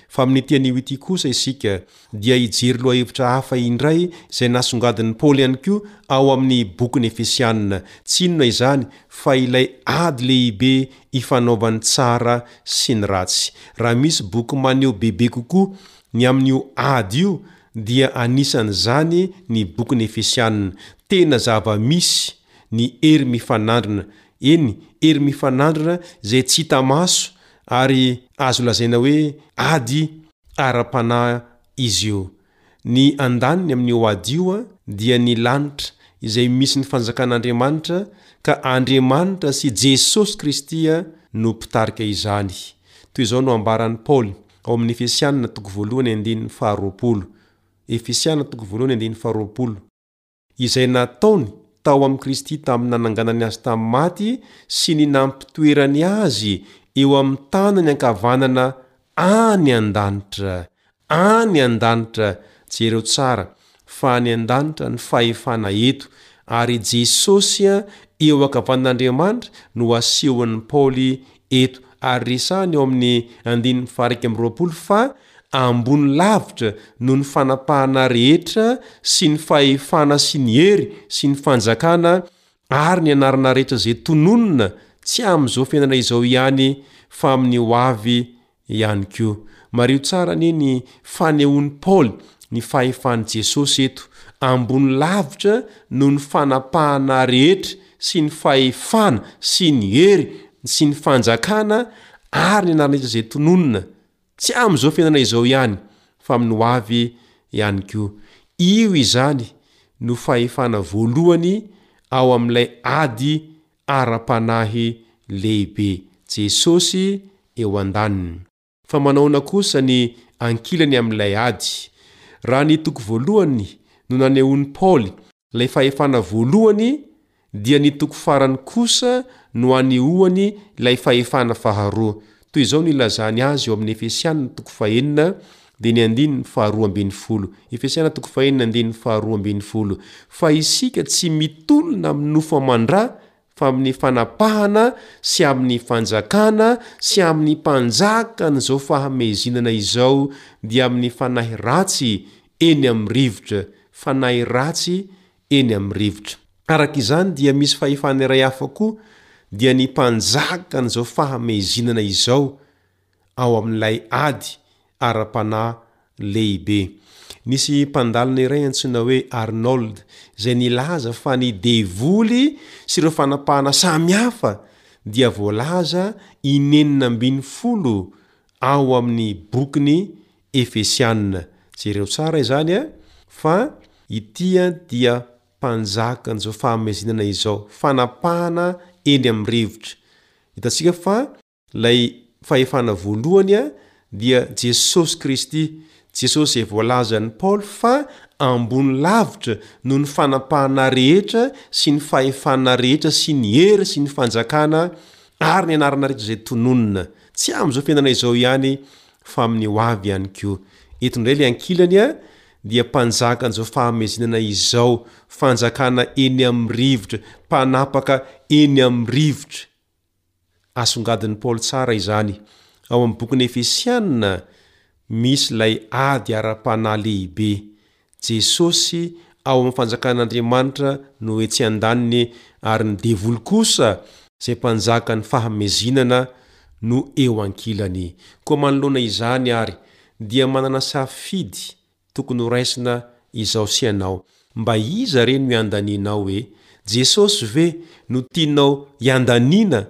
Fa amin'ity anio ity kosa isika dia hijery lohahevitra hafa indray izay nasongadin'i Paoly ihany koa ao amin'ny bokin'ny Efesianina. Tsy inona izany fa ilay ady lehibe ifanaovan'ny tsara sy ny ratsy. Raha misy boky maneho bebe kokoa ny amin'io ady io dia anisan'izany ny bokin'ny Efesianina. Tena zava-misy ny hery mifanandrina, eny, hery mifanandrina izay tsy hita maso ary azo lazaina hoe ady ara-panahy izy io. Ny andaniny amin'io ady io dia ny lanitra izay misy ny Fanjakan'Andriamanitra ka Andriamanitra sy Jesosy Kristy no mpitarika izany. Toy izao no ambaran'i Paoly ao amin'ny Efesiana toko voalohany andininy faharoapolo, Efesiana toko voalohany andininy faharoapolo, Izay nataony tao amin'i Kristy tamin'ny nananganany Azy tamin'ny maty sy ny nampitoerany Azy eo amin'ny tanany ankavanana any an-danitra. Any an-danitra! Jereo tsara fa any an-danitra ny fahefana eto, ary Jesosy eo ankavanin'Andriamanitra no asehon'i Paoly eto, ary resahany ao amin'ny andininy faha-iraika amby roapolo fa Ambony lavitra noho ny fanapahana rehetra sy ny fahefana sy ny hery sy ny fanjakana ary ny anarana rehetra izay tononina tsy amin'izao fiainana izao ihany fa amin'ny ho avy ihany koa. Mariho tsara anie ny fanehoan'i Paoly ny fahefan'i Jesosy eto, ambony lavitra noho ny fanapahana rehetra sy ny fahefana sy ny hery sy ny fanjakana ary ny anarana rehetra izay tononina Tsy amin'izao fiainana izao ihany fa amin'ny ho avy ihany koa. Io izany no fahefana voalohany ao amin'ilay ady ara-panahy lehibe. Jesosy eo an-daniny. Fa manahoana kosa ny ankilany amin'ilay ady? Raha ny toko voalohany no nanehoan'i Paoly ilay fahefana voalohany dia ny toko farany kosa no anehoany ilay fahefana faharoa. Toy izao no ilazany azy eo amin'ny Efesiana toko fahenina dia ny andininy faharoa ambin'ny folo, Efesiana toko fahenina andininy faharoa ambin'ny folo, Fa isika tsy mitolona amin'ny nofo aman-dra fa amin'ny fanapahana sy amin'ny fanjakana sy amin'ny mpanjakan'izao fahamezinana izao, dia amin'ny fanahy ratsy eny amin'ny rivotra, fanahy ratsy eny amin'ny rivotra. Araka izany dia misy fahefana iray hafa koa dia ny mpanjaka an'izao fahamezinana izao ao amin'ilay ady ara-panahy lehibe. Nisy mpandalina iray antsoina hoe Arnold izay nilaza fa ny devoly sy ireo fanapahana samy hafa dia voalaza inenina ambin'ny folo ao amin'ny bokiny Efesiana. Jereo tsara izany an, fa ity an dia mpanjakan'izao fahamezinana izao, fanapahana eny amin'ny rivotra. Hitantsika fa ilay fahefana voalohany an dia Jesosy Kristy, Jesosy izay voalazan'i Paoly fa ambony lavitra noho ny fanapahana rehetra sy ny fahefana rehetra sy ny hery sy ny fanjakana ary ny anarana rehetra izay tononina. Tsy amin'izao fiainana izao ihany fa amin'ny ho avy ihany koa. Eto indray ilay ankilany a, dia mpanjakan'izao fahamezinana izao, fanjakana eny amin'ny rivotra, mpanapaka eny amin'ny rivotra. Asongadin'i Paoly tsara izany. Ao amin'ny bokin'ny Efesiana, misy ilay ady ara-panahy lehibe. Jesosy ao amin'ny fanjakan'Andriamanitra no etsy an-daniny ary ny devoly kosa izay mpanjakan'ny fahamezinana no eo ankilany. Koa manoloana izany ary dia manana safidy tokony ho raisina izao sy ianao, mba iza re no iandanianao e? Jesosy ve no tianao iandaniana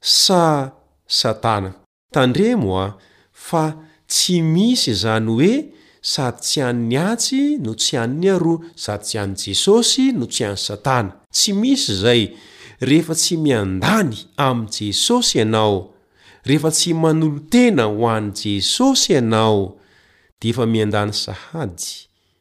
sa Satana? Tandremo a, fa tsy misy izany hoe sady tsy an'ny atsy no tsy an'ny aroa, sady tsy an'i Jesosy no tsy an'i Satana. Tsy misy izay. Rehefa tsy miandany amin'i Jesosy ianao, rehefa tsy manolo-tena ho an'i Jesosy ianao, dia efa miandany sahady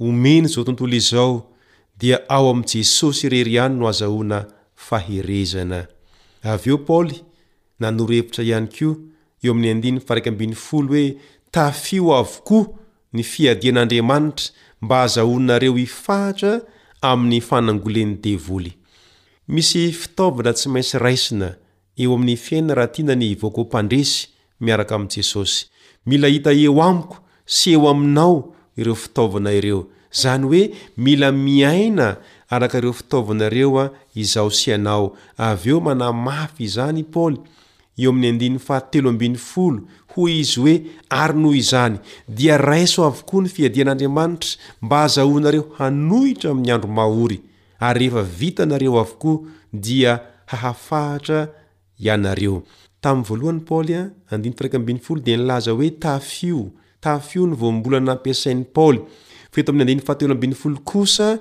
Omeny izao tontolo izao dia ao amin'i Jesosy irery ihany no azahoana faherezana. Avy eo Paoly nanoro hevitra ihany koa eo amin'ny andininy faha-iraika ambin'ny folo hoe tafio avokoa ny fiadian'Andriamanitra mba hazahoanareo hifahatra amin'ny fanangolen'ny devoly. Misy fitaovana tsy maintsy raisina eo amin'ny fiainana raha tiana ny hivoaka ho mpandresy miaraka amin'i Jesosy. Mila hita eo amiko sy eo aminao ireo fitaovana ireo. Izany hoe mila miaina araka ireo fitaovana ireo izaho sy ianao. Avy eo manamafy izany i Paoly eo amin'ny andininy fahatelo ambin'ny folo, hoy izy hoe, Ary noho izany, dia raiso avokoa ny fiadian'Andriamanitra mba hahazahoanareo hanohitra amin'ny andro mahory. ary rehefa vita nareo avokoa dia hahafahatra ianareo. Tamin'ny voalohany Paoly a, andininy faha-iraika ambin'ny folo dia nilaza hoe tafio, tafio ny voambolana nampiasain'i Paoly. Fa eto amin'ny andininy faha-telo ambin'ny folo kosa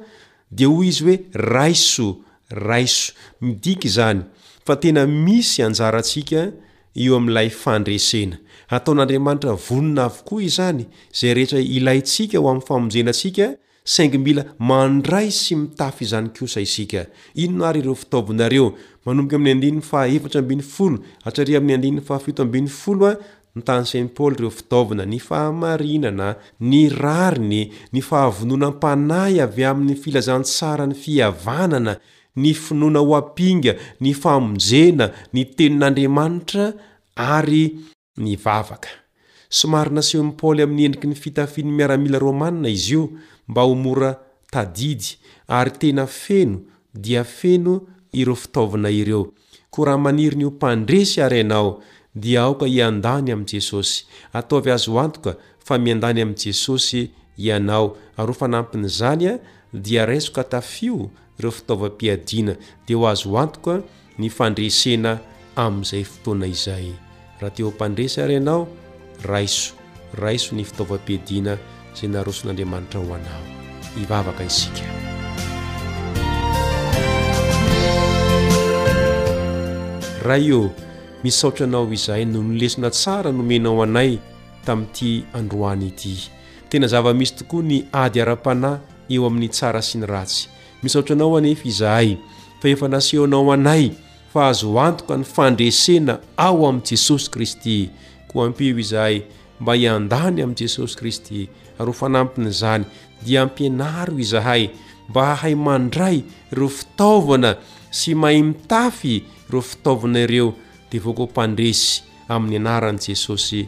dia hoy izy hoe raiso, raiso. Midika izany fa tena misy anjarantsika eo amin'ilay fandresena. Ataon'Andriamanitra vonona avokoa izany izay rehetra ilaintsika ho amin'ny famonjena antsika Saingy mila mandray sy mitafy izany kosa isika. Inona ary ireo fitaovinareo? Manomboka amin'ny andininy fahaefatra ambin'ny folo hatraria amin'ny andininy fahafito ambin'ny folo ny tany Saint Paul ireo fitaovana, ny fahamarinana, ny rariny, ny fahavononam-panahy avy amin'ny filazantsaran'ny fihavanana, ny finoana ho ampinga, ny famonjena, ny Tenin'Andriamanitra, ary. Nivavaka. Somary nasehon'i Paoly amin'ny endriky ny fitafin'ny miaramila romanina izy io mba ho mora tadidy, ary tena feno dia feno ireo fitaovana ireo. Koa raha maniry ny ho mpandresy àry ianao, dia aoka hiandany amin'i Jesosy. Ataovy azo antoka fa miandany amin'i Jesosy ianao, ary ho fanampin'izany dia raisoka tafio ireo fitaovam-piadiana dia ho azo antoka ny fandresena amin'izay fotoana izay. Raha te ho mpandresy ary ianao, raiso, raiso ny fitaovam-piadiana izay naroson'Andriamanitra ho anao. Hivavaka isika. Ray ô, misaotra Anao izahay noho ny lesona tsara nomenao anay tamin'ity androany ity. Tena zava-misy tokoa ny ady ara-panahy eo amin'ny tsara sy ny ratsy. Misaotra anao anefa izahay fa efa nasehonao anay fa azo antoka ny fandresena ao amin'i Jesosy Kristy. Koa ampio izahay mba hiandany amin'i Jesosy Kristy ary ho fanampin'izany dia ampianaro izahay mba hahay mandray ireo fitaovana sy mahay mitafy ireo fitaovana ireo dia voako ho mpandresy amin'ny anaran'i Jesosy.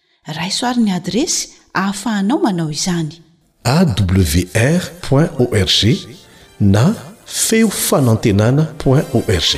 Raiso ary ny adiresy ahafahanao manao izany. awr point org na feo fanantenana point org.